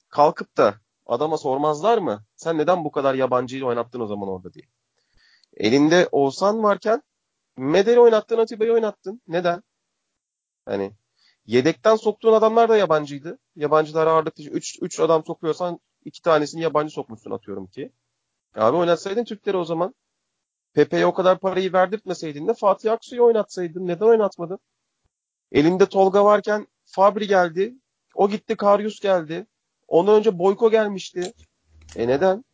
kalkıp da adama sormazlar mı? Sen neden bu kadar yabancıyı oynattın o zaman orada diye. Elinde Oğuzhan varken Medeli oynattın, Atiba'yı oynattın. Neden? Hani yedekten soktuğun adamlar da yabancıydı. Yabancılar ağırlıklı 3 3 adam sokuyorsan iki tanesini yabancı sokmuşsun atıyorum ki. Abi oynatsaydın Türkleri o zaman. Pepe'ye o kadar parayı verdirtmeseydin de Fatih Aksu'yu oynatsaydın. Neden oynatmadın? Elinde Tolga varken Fabri geldi. O gitti Karyus geldi. Ondan önce Boyko gelmişti. E neden?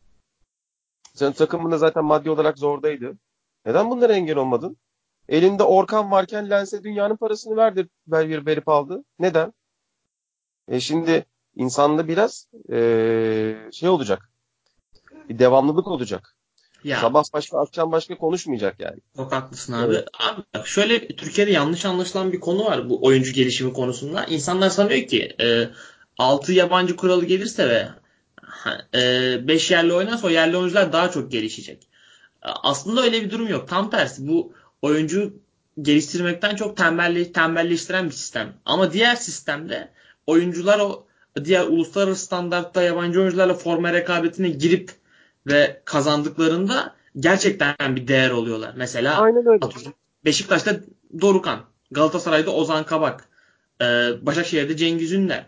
Sen takımında zaten maddi olarak zordaydı. Neden bunlara engel olmadın? Elinde Orkan varken Lens'e dünyanın parasını verdi, ver, verip aldı. Neden? E şimdi insanda biraz e, şey olacak. Bir devamlılık olacak. Ya. Sabah başka, akşam başka konuşmayacak yani. Çok haklısın abi. Evet. Abi bak şöyle Türkiye'de yanlış anlaşılan bir konu var bu oyuncu gelişimi konusunda. İnsanlar sanıyor ki e, 6 yabancı kuralı gelirse ve 5 e, yerli oynarsa o yerli oyuncular daha çok gelişecek. Aslında öyle bir durum yok. Tam tersi bu oyuncu geliştirmekten çok tembelli, tembelleştiren bir sistem. Ama diğer sistemde oyuncular o diğer uluslararası standartta yabancı oyuncularla forma rekabetine girip ve kazandıklarında gerçekten bir değer oluyorlar. Mesela Aynen öyle. Beşiktaş'ta Dorukan, Galatasaray'da Ozan Kabak, e, Başakşehir'de Cengiz Ünder.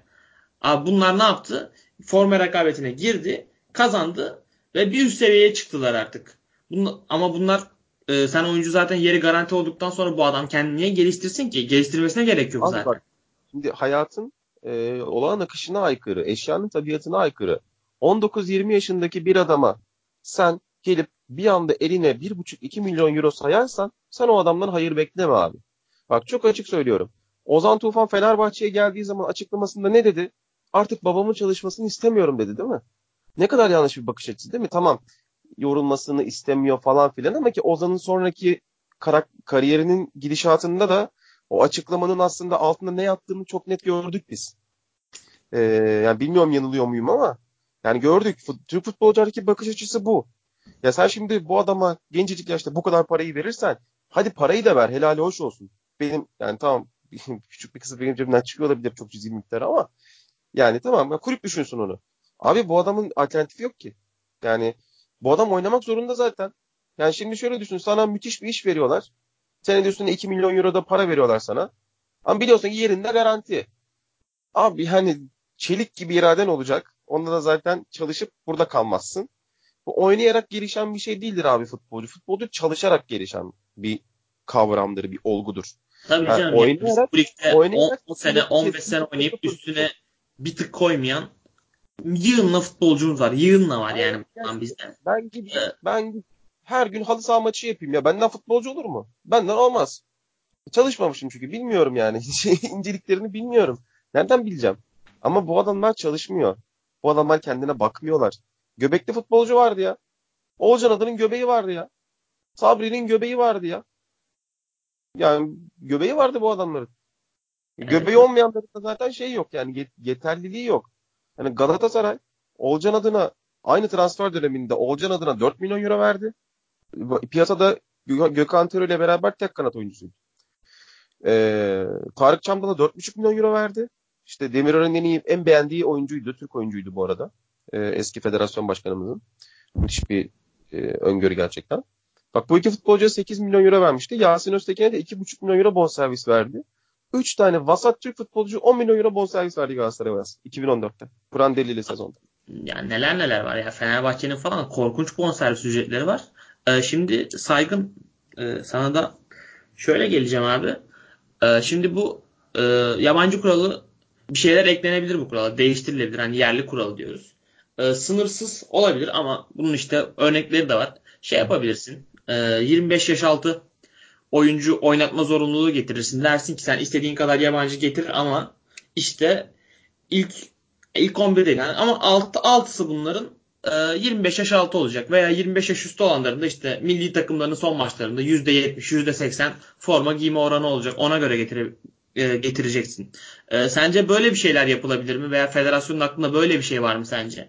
Abi bunlar ne yaptı? Forma rekabetine girdi, kazandı ve bir üst seviyeye çıktılar artık. Bunla, ama bunlar e, sen oyuncu zaten yeri garanti olduktan sonra bu adam kendini niye geliştirsin ki? Geliştirmesine gerek yok Abi zaten. Bak, şimdi hayatın e, olağan akışına aykırı, eşyanın tabiatına aykırı. 19-20 yaşındaki bir adama sen gelip bir anda eline 1,5-2 milyon euro sayarsan sen o adamdan hayır bekleme abi. Bak çok açık söylüyorum. Ozan Tufan Fenerbahçe'ye geldiği zaman açıklamasında ne dedi? Artık babamın çalışmasını istemiyorum dedi değil mi? Ne kadar yanlış bir bakış açısı değil mi? Tamam yorulmasını istemiyor falan filan ama ki Ozan'ın sonraki karak kariyerinin gidişatında da o açıklamanın aslında altında ne yattığını çok net gördük biz. Ee, yani bilmiyorum yanılıyor muyum ama yani gördük. Türk futbolculardaki bakış açısı bu. Ya sen şimdi bu adama gencecik yaşta bu kadar parayı verirsen hadi parayı da ver helali hoş olsun. Benim yani tamam küçük bir kısım benim cebimden çıkıyor olabilir çok cüzi miktar ama yani tamam ya kulüp düşünsün onu. Abi bu adamın alternatifi yok ki. Yani bu adam oynamak zorunda zaten. Yani şimdi şöyle düşün sana müthiş bir iş veriyorlar. Senin de üstüne 2 milyon euro da para veriyorlar sana. Ama biliyorsun ki yerinde garanti. Abi hani çelik gibi iraden olacak. Onda da zaten çalışıp burada kalmazsın. Bu oynayarak gelişen bir şey değildir abi futbolcu. Futbolcu çalışarak gelişen bir kavramdır, bir olgudur. Tabii Yani canım. oynayarak- bu ligde oynayarak 10 sene 15 sene oynayıp üstüne bir tık koymayan yığınla futbolcumuz var. Yığınla var yani bundan bizde. Ben gideyim, Evet. ben gideyim, her gün halı saha maçı yapayım ya. Benden futbolcu olur mu? Benden olmaz. Çalışmamışım çünkü bilmiyorum yani. İnceliklerini bilmiyorum. Nereden bileceğim? Ama bu adamlar çalışmıyor. Bu adamlar kendine bakmıyorlar. Göbekli futbolcu vardı ya. Oğulcan adının göbeği vardı ya. Sabri'nin göbeği vardı ya. Yani göbeği vardı bu adamların. Göbeği olmayanların da zaten şey yok yani yet- yeterliliği yok. Yani Galatasaray Oğulcan adına aynı transfer döneminde Oğulcan adına 4 milyon euro verdi. Piyasada Gö- Gökhan Töre ile beraber tek kanat oyuncusuydu. Ee, Tarık Çamdal'a 4,5 milyon euro verdi. İşte Demirören'in en iyi, en beğendiği oyuncuydu. Türk oyuncuydu bu arada. Ee, eski federasyon başkanımızın. Müthiş bir e, öngörü gerçekten. Bak bu iki futbolcuya 8 milyon euro vermişti. Yasin Öztekin'e de 2,5 milyon euro bonservis verdi. 3 tane vasat Türk futbolcu 10 milyon euro bonservis verdi Galatasaray'a 2014'te. Prandelli'li sezonda. Yani neler neler var ya. Fenerbahçe'nin falan korkunç bonservis ücretleri var. Ee, şimdi saygın e, sana da şöyle geleceğim abi. Ee, şimdi bu e, yabancı kuralı bir şeyler eklenebilir bu kurala. Değiştirilebilir. Hani yerli kuralı diyoruz. Ee, sınırsız olabilir ama bunun işte örnekleri de var. Şey yapabilirsin. Ee, 25 yaş altı oyuncu oynatma zorunluluğu getirirsin. Dersin ki sen istediğin kadar yabancı getir ama işte ilk ilk 11 değil yani ama altı, altısı bunların e, 25 yaş altı olacak veya 25 yaş üstü olanların da işte milli takımların son maçlarında %70, %80 forma giyme oranı olacak. Ona göre getire, e, getireceksin. E, sence böyle bir şeyler yapılabilir mi veya federasyonun aklında böyle bir şey var mı sence?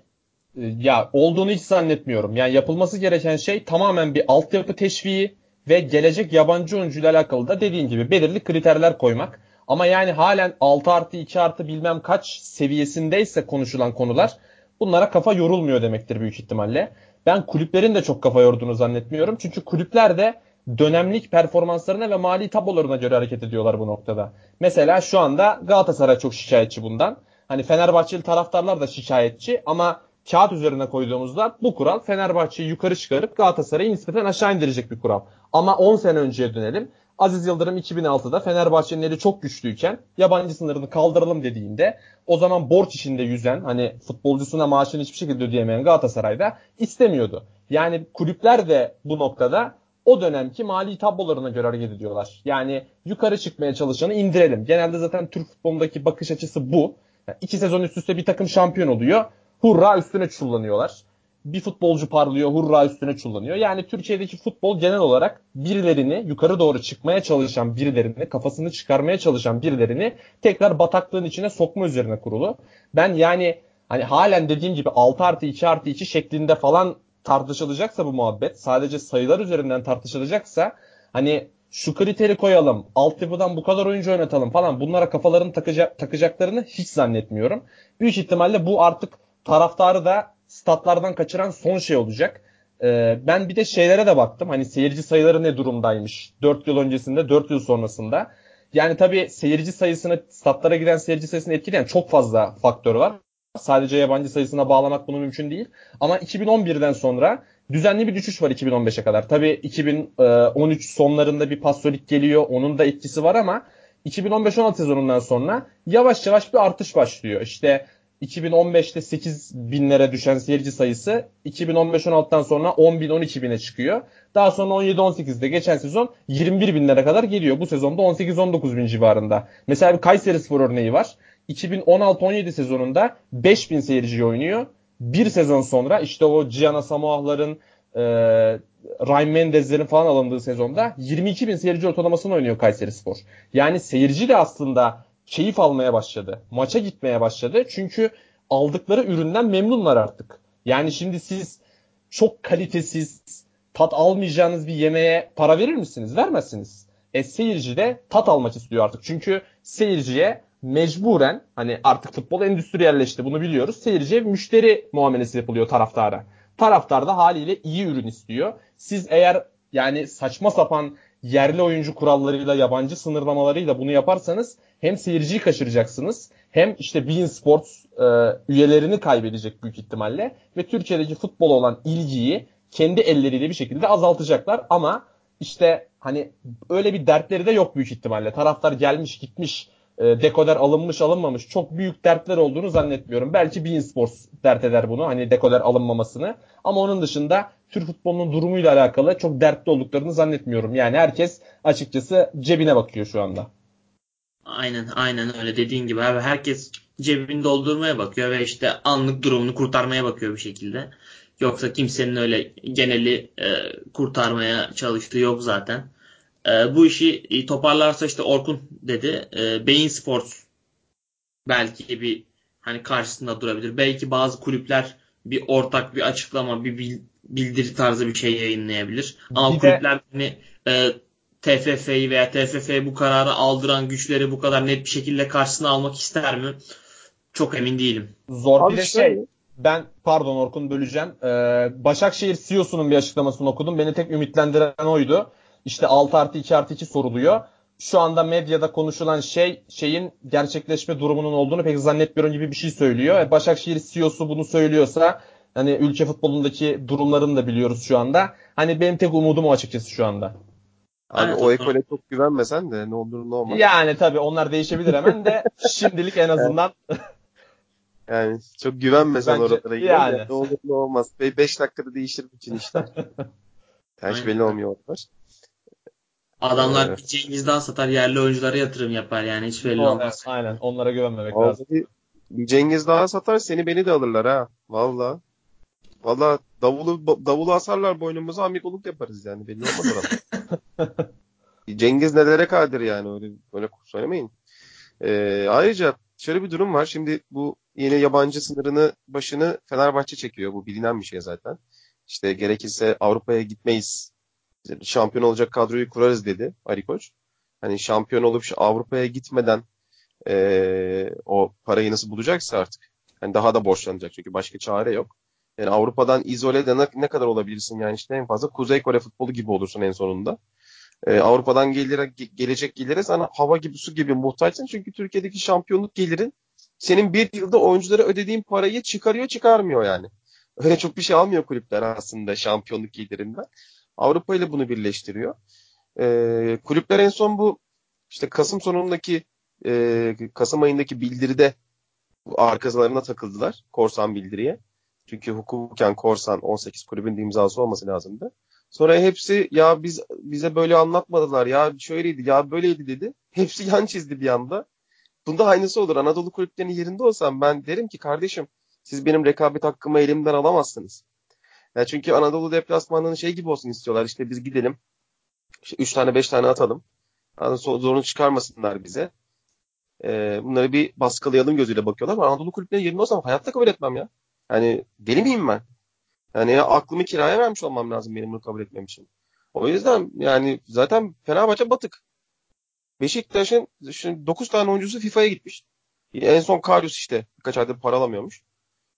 Ya olduğunu hiç zannetmiyorum. Yani yapılması gereken şey tamamen bir altyapı teşviği ve gelecek yabancı oyuncuyla alakalı da dediğin gibi belirli kriterler koymak. Ama yani halen 6 artı 2 artı bilmem kaç seviyesindeyse konuşulan konular bunlara kafa yorulmuyor demektir büyük ihtimalle. Ben kulüplerin de çok kafa yorduğunu zannetmiyorum. Çünkü kulüpler de dönemlik performanslarına ve mali tablolarına göre hareket ediyorlar bu noktada. Mesela şu anda Galatasaray çok şikayetçi bundan. Hani Fenerbahçeli taraftarlar da şikayetçi ama kağıt üzerine koyduğumuzda bu kural Fenerbahçe'yi yukarı çıkarıp Galatasaray'ı nispeten aşağı indirecek bir kural. Ama 10 sene önceye dönelim. Aziz Yıldırım 2006'da Fenerbahçe'nin eli çok güçlüyken yabancı sınırını kaldıralım dediğinde o zaman borç içinde yüzen hani futbolcusuna maaşını hiçbir şekilde ödeyemeyen Galatasaray'da istemiyordu. Yani kulüpler de bu noktada o dönemki mali tablolarına göre hareket ediyorlar. Yani yukarı çıkmaya çalışanı indirelim. Genelde zaten Türk futbolundaki bakış açısı bu. Yani iki sezon üst üste bir takım şampiyon oluyor. Hurra üstüne çullanıyorlar. Bir futbolcu parlıyor, hurra üstüne çullanıyor. Yani Türkiye'deki futbol genel olarak birilerini yukarı doğru çıkmaya çalışan birilerini, kafasını çıkarmaya çalışan birilerini tekrar bataklığın içine sokma üzerine kurulu. Ben yani hani halen dediğim gibi 6 artı 2 artı 2 şeklinde falan tartışılacaksa bu muhabbet, sadece sayılar üzerinden tartışılacaksa hani şu kriteri koyalım, altyapıdan bu kadar oyuncu oynatalım falan bunlara kafalarını takacak, takacaklarını hiç zannetmiyorum. Büyük ihtimalle bu artık taraftarı da statlardan kaçıran son şey olacak. Ee, ben bir de şeylere de baktım. Hani seyirci sayıları ne durumdaymış? 4 yıl öncesinde, 4 yıl sonrasında. Yani tabii seyirci sayısını, statlara giden seyirci sayısını etkileyen çok fazla faktör var. Sadece yabancı sayısına bağlamak bunu mümkün değil. Ama 2011'den sonra düzenli bir düşüş var 2015'e kadar. Tabii 2013 sonlarında bir pasolik geliyor. Onun da etkisi var ama 2015-16 sezonundan sonra yavaş yavaş bir artış başlıyor. İşte 2015'te 8 binlere düşen seyirci sayısı 2015-16'dan sonra 10 bin 12 bine çıkıyor. Daha sonra 17-18'de geçen sezon 21 binlere kadar geliyor. Bu sezonda 18-19 bin civarında. Mesela bir Kayseri Spor örneği var. 2016-17 sezonunda 5 bin seyirci oynuyor. Bir sezon sonra işte o Gian Asamoah'ların e, Ryan Mendez'lerin falan alındığı sezonda 22 bin seyirci ortalamasını oynuyor Kayseri Spor. Yani seyirci de aslında keyif almaya başladı. Maça gitmeye başladı. Çünkü aldıkları üründen memnunlar artık. Yani şimdi siz çok kalitesiz, tat almayacağınız bir yemeğe para verir misiniz? Vermezsiniz. E seyirci de tat almak istiyor artık. Çünkü seyirciye mecburen hani artık futbol endüstriyelleşti bunu biliyoruz. Seyirciye müşteri muamelesi yapılıyor taraftara. Taraftar da haliyle iyi ürün istiyor. Siz eğer yani saçma sapan yerli oyuncu kurallarıyla, yabancı sınırlamalarıyla bunu yaparsanız hem seyirciyi kaçıracaksınız hem işte Bein Sports e, üyelerini kaybedecek büyük ihtimalle ve Türkiye'deki futbol olan ilgiyi kendi elleriyle bir şekilde azaltacaklar ama işte hani öyle bir dertleri de yok büyük ihtimalle. Taraftar gelmiş gitmiş e, dekoder alınmış alınmamış çok büyük dertler olduğunu zannetmiyorum. Belki Bein Sports dert eder bunu hani dekoder alınmamasını ama onun dışında Türk futbolunun durumuyla alakalı çok dertli olduklarını zannetmiyorum. Yani herkes açıkçası cebine bakıyor şu anda. Aynen aynen öyle dediğin gibi abi herkes cebini doldurmaya bakıyor ve işte anlık durumunu kurtarmaya bakıyor bir şekilde. Yoksa kimsenin öyle geneli e, kurtarmaya çalıştığı yok zaten. E, bu işi toparlarsa işte Orkun dedi. E, Beyin Sports belki bir hani karşısında durabilir. Belki bazı kulüpler bir ortak bir açıklama, bir bildiri tarzı bir şey yayınlayabilir. Ama bir kulüpler de... hani e, TFF'yi veya TFF'ye bu kararı aldıran güçleri bu kadar net bir şekilde karşısına almak ister mi? Çok emin değilim. Zor Abi bir de şey, ben pardon Orkun böleceğim. Ee, Başakşehir CEO'sunun bir açıklamasını okudum. Beni tek ümitlendiren oydu. İşte 6 artı 2 artı 2 soruluyor. Şu anda medyada konuşulan şey şeyin gerçekleşme durumunun olduğunu pek zannetmiyorum gibi bir şey söylüyor. E, Başakşehir CEO'su bunu söylüyorsa hani ülke futbolundaki durumlarını da biliyoruz şu anda. Hani benim tek umudum o açıkçası şu anda. Abi o ekole çok güvenmesen de ne olur ne olmaz. Yani tabii onlar değişebilir hemen de şimdilik en azından Yani çok güvenmesen Bence, oralara yani. ne olur ne olmaz. 5 dakikada değişir bütün işler. Her şey belli olmuyor onlar. Adamlar evet. Cengiz daha satar yerli oyunculara yatırım yapar yani hiç belli o, olmaz. Aynen onlara güvenmemek Vallahi lazım. Cengiz daha satar seni beni de alırlar ha. Valla. Valla davulu davulu asarlar boynumuza amikoluk yaparız yani belli olmaz orada. Cengiz nelere kadir yani öyle böyle söylemeyin. Ee, ayrıca şöyle bir durum var. Şimdi bu yeni yabancı sınırını başını Fenerbahçe çekiyor. Bu bilinen bir şey zaten. İşte gerekirse Avrupa'ya gitmeyiz. Şampiyon olacak kadroyu kurarız dedi Ali Koç. Hani şampiyon olup Avrupa'ya gitmeden e, o parayı nasıl bulacaksa artık. Yani daha da borçlanacak çünkü başka çare yok. Yani Avrupa'dan izole de ne, ne kadar olabilirsin yani işte en fazla Kuzey Kore futbolu gibi olursun en sonunda. Ee, Avrupa'dan gelire, gelecek gelire sana hava gibi su gibi muhtaçsın. Çünkü Türkiye'deki şampiyonluk gelirin senin bir yılda oyunculara ödediğin parayı çıkarıyor çıkarmıyor yani. Öyle çok bir şey almıyor kulüpler aslında şampiyonluk gelirinden. Avrupa ile bunu birleştiriyor. Ee, kulüpler en son bu işte Kasım sonundaki e, Kasım ayındaki bildiride arkalarına takıldılar. Korsan bildiriye. Çünkü hukuken korsan 18 kulübün imzası olması lazımdı. Sonra hepsi ya biz bize böyle anlatmadılar ya şöyleydi ya böyleydi dedi. Hepsi yan çizdi bir anda. Bunda aynısı olur. Anadolu kulüplerinin yerinde olsam ben derim ki kardeşim siz benim rekabet hakkımı elimden alamazsınız. Ya çünkü Anadolu deplasmanının şey gibi olsun istiyorlar. İşte biz gidelim. İşte 3 tane 5 tane atalım. Yani zorunu çıkarmasınlar bize. Ee, bunları bir baskılayalım gözüyle bakıyorlar. Ama Anadolu kulüplerinin yerinde olsam hayatta kabul etmem ya. Yani deli miyim ben? Yani ya aklımı kiraya vermiş olmam lazım benim bunu kabul etmem için. O yüzden yani zaten Fenerbahçe batık. Beşiktaş'ın şimdi 9 tane oyuncusu FIFA'ya gitmiş. En son Karius işte birkaç aydır para alamıyormuş.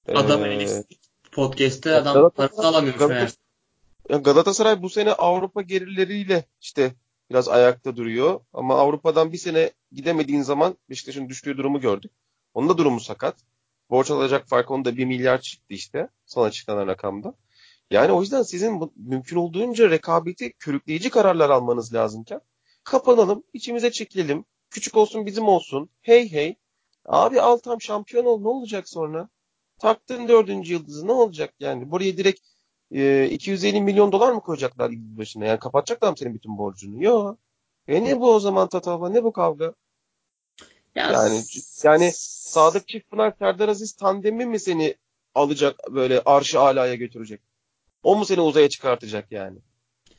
Adam ee, podcast'te adam Galatasaray, parası alamıyormuş. Galatasaray, Galatasaray bu sene Avrupa gerileriyle işte biraz ayakta duruyor. Ama Avrupa'dan bir sene gidemediğin zaman Beşiktaş'ın düştüğü durumu gördük. Onun da durumu sakat. Borç alacak fark onda 1 milyar çıktı işte son açıklanan rakamda. Yani o yüzden sizin bu, mümkün olduğunca rekabeti körükleyici kararlar almanız lazımken kapanalım, içimize çekilelim, küçük olsun bizim olsun, hey hey. Abi al tam şampiyon ol ne olacak sonra? Taktın dördüncü yıldızı ne olacak yani? Buraya direkt e, 250 milyon dolar mı koyacaklar başına? Yani kapatacaklar mı senin bütün borcunu? Yok. E ne bu o zaman tatava? Ne bu kavga? Ya, yani yani Sadık Çiftpınar Serdar Aziz tandemi mi seni alacak böyle arşı alaya götürecek? O mu seni uzaya çıkartacak yani?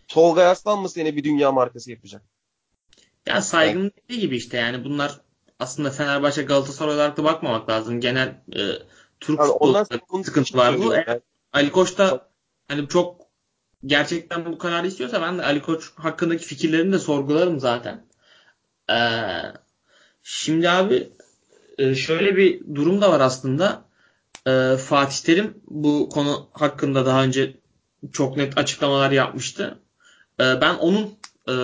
Tolga Aslan mı seni bir dünya markası yapacak? Ya saygın dediği gibi işte yani bunlar aslında Fenerbahçe Galatasaray olarak da bakmamak lazım. Genel e, Türk yani futbolunda sıkıntı var bu. Yani. Ali Koç da hani çok gerçekten bu kararı istiyorsa ben de Ali Koç hakkındaki fikirlerini de sorgularım zaten. Ee, şimdi abi e, şöyle bir durum da var aslında. Ee, Fatih Terim bu konu hakkında daha önce çok net açıklamalar yapmıştı. E, ben onun e,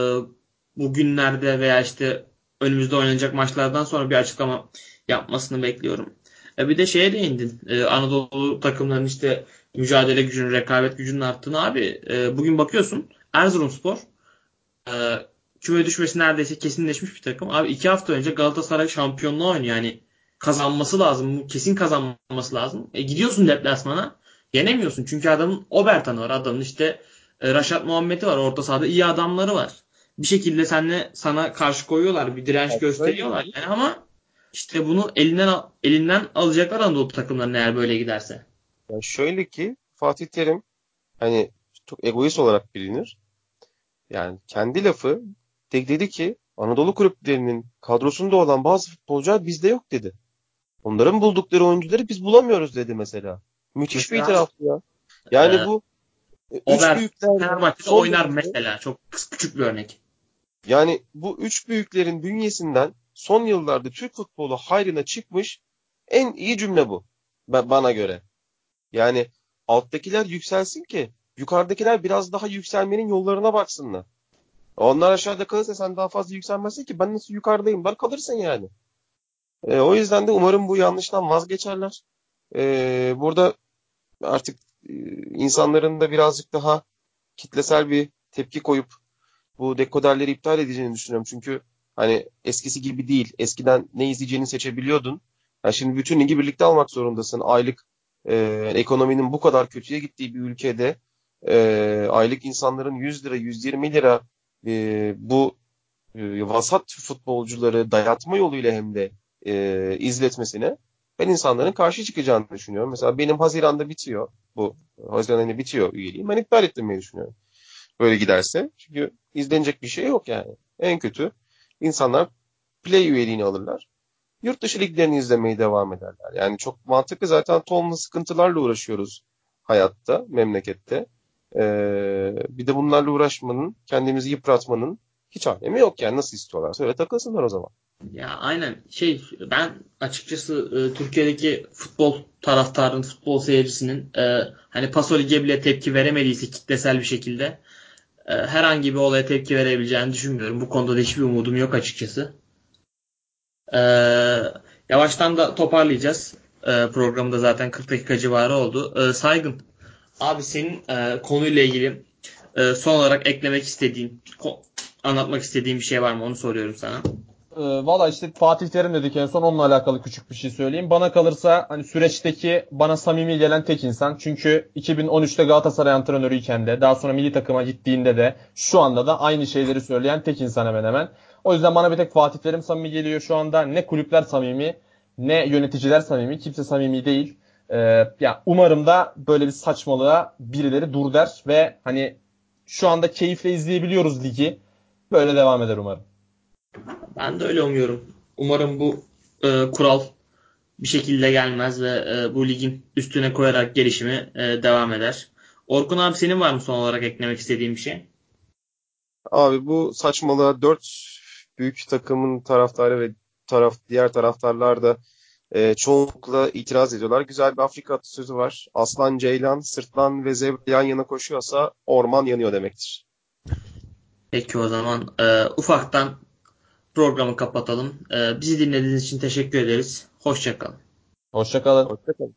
bugünlerde veya işte önümüzde oynanacak maçlardan sonra bir açıklama yapmasını bekliyorum. E, bir de şeye değindin. E, Anadolu takımlarının işte mücadele gücünün, rekabet gücünün arttığını abi. E, bugün bakıyorsun Erzurumspor e, küme düşmesi neredeyse kesinleşmiş bir takım. Abi iki hafta önce Galatasaray şampiyonluğu oynuyor. Yani kazanması lazım. Kesin kazanması lazım. E, gidiyorsun deplasmana yenemiyorsun. Çünkü adamın Obertan'ı var. Adamın işte e, Raşat Muhammed'i var. Orta sahada iyi adamları var. Bir şekilde senle sana karşı koyuyorlar. Bir direnç evet, gösteriyorlar. Yani ama işte bunu elinden elinden alacaklar Anadolu takımlarının eğer böyle giderse. Yani şöyle ki Fatih Terim hani çok egoist olarak bilinir. Yani kendi lafı dedi ki Anadolu kulüplerinin kadrosunda olan bazı futbolcular bizde yok dedi. Onların buldukları oyuncuları biz bulamıyoruz dedi mesela. Müthiş mesela, bir itiraf ya. Yani ee, bu üç büyükler Fenerbahçe'de oynar dönemde, mesela. Çok küçük bir örnek. Yani bu üç büyüklerin bünyesinden son yıllarda Türk futbolu hayrına çıkmış en iyi cümle bu. Bana göre. Yani alttakiler yükselsin ki yukarıdakiler biraz daha yükselmenin yollarına baksınlar. Onlar aşağıda kalırsa sen daha fazla yükselmezsin ki ben nasıl yukarıdayım der kalırsın yani. E, o yüzden de umarım bu yanlıştan vazgeçerler. E, burada artık e, insanların da birazcık daha kitlesel bir tepki koyup bu dekoderleri iptal edeceğini düşünüyorum. Çünkü hani eskisi gibi değil. Eskiden ne izleyeceğini seçebiliyordun. Yani şimdi bütün ligi birlikte almak zorundasın. Aylık e, ekonominin bu kadar kötüye gittiği bir ülkede e, aylık insanların 100 lira, 120 lira e, bu e, vasat futbolcuları dayatma yoluyla hem de e, izletmesine ben insanların karşı çıkacağını düşünüyorum. Mesela benim Haziran'da bitiyor bu. Haziran ayında bitiyor üyeliğim. Ben iptal ettirmeyi düşünüyorum. Böyle giderse. Çünkü izlenecek bir şey yok yani. En kötü insanlar play üyeliğini alırlar. Yurt dışı liglerini izlemeye devam ederler. Yani çok mantıklı zaten tonlu sıkıntılarla uğraşıyoruz hayatta, memlekette. Ee, bir de bunlarla uğraşmanın, kendimizi yıpratmanın hiç alemi yok yani. Nasıl istiyorlarsa öyle takılsınlar o zaman. Ya aynen şey ben açıkçası e, Türkiye'deki futbol taraftarın, futbol seyircisinin e, hani Paso Lig'e bile tepki veremediyse kitlesel bir şekilde e, herhangi bir olaya tepki verebileceğini düşünmüyorum. Bu konuda da hiçbir umudum yok açıkçası. E, yavaştan da toparlayacağız. E, programda zaten 40 dakika civarı oldu. E, saygın. Abi senin e, konuyla ilgili e, son olarak eklemek istediğin, anlatmak istediğin bir şey var mı? Onu soruyorum sana. E, Valla işte Fatih Terim dedik en son onunla alakalı küçük bir şey söyleyeyim. Bana kalırsa hani süreçteki bana samimi gelen tek insan. Çünkü 2013'te Galatasaray antrenörüyken de daha sonra milli takıma gittiğinde de şu anda da aynı şeyleri söyleyen tek insan hemen hemen. O yüzden bana bir tek Fatih Terim samimi geliyor şu anda. Ne kulüpler samimi ne yöneticiler samimi. Kimse samimi değil. Ee, ya umarım da böyle bir saçmalığa birileri dur der ve hani şu anda keyifle izleyebiliyoruz ligi. Böyle devam eder umarım. Ben de öyle umuyorum. Umarım bu e, kural bir şekilde gelmez ve e, bu ligin üstüne koyarak gelişimi e, devam eder. Orkun abi senin var mı son olarak eklemek istediğin bir şey? Abi bu saçmalığa dört büyük takımın taraftarı ve taraf diğer taraftarlar da e, çoğunlukla itiraz ediyorlar. Güzel bir Afrika atasözü var. Aslan, ceylan, sırtlan ve zebra yan yana koşuyorsa orman yanıyor demektir. Peki o zaman e, ufaktan programı kapatalım. E, bizi dinlediğiniz için teşekkür ederiz. Hoşçakalın. Hoşçakalın. Hoşçakalın.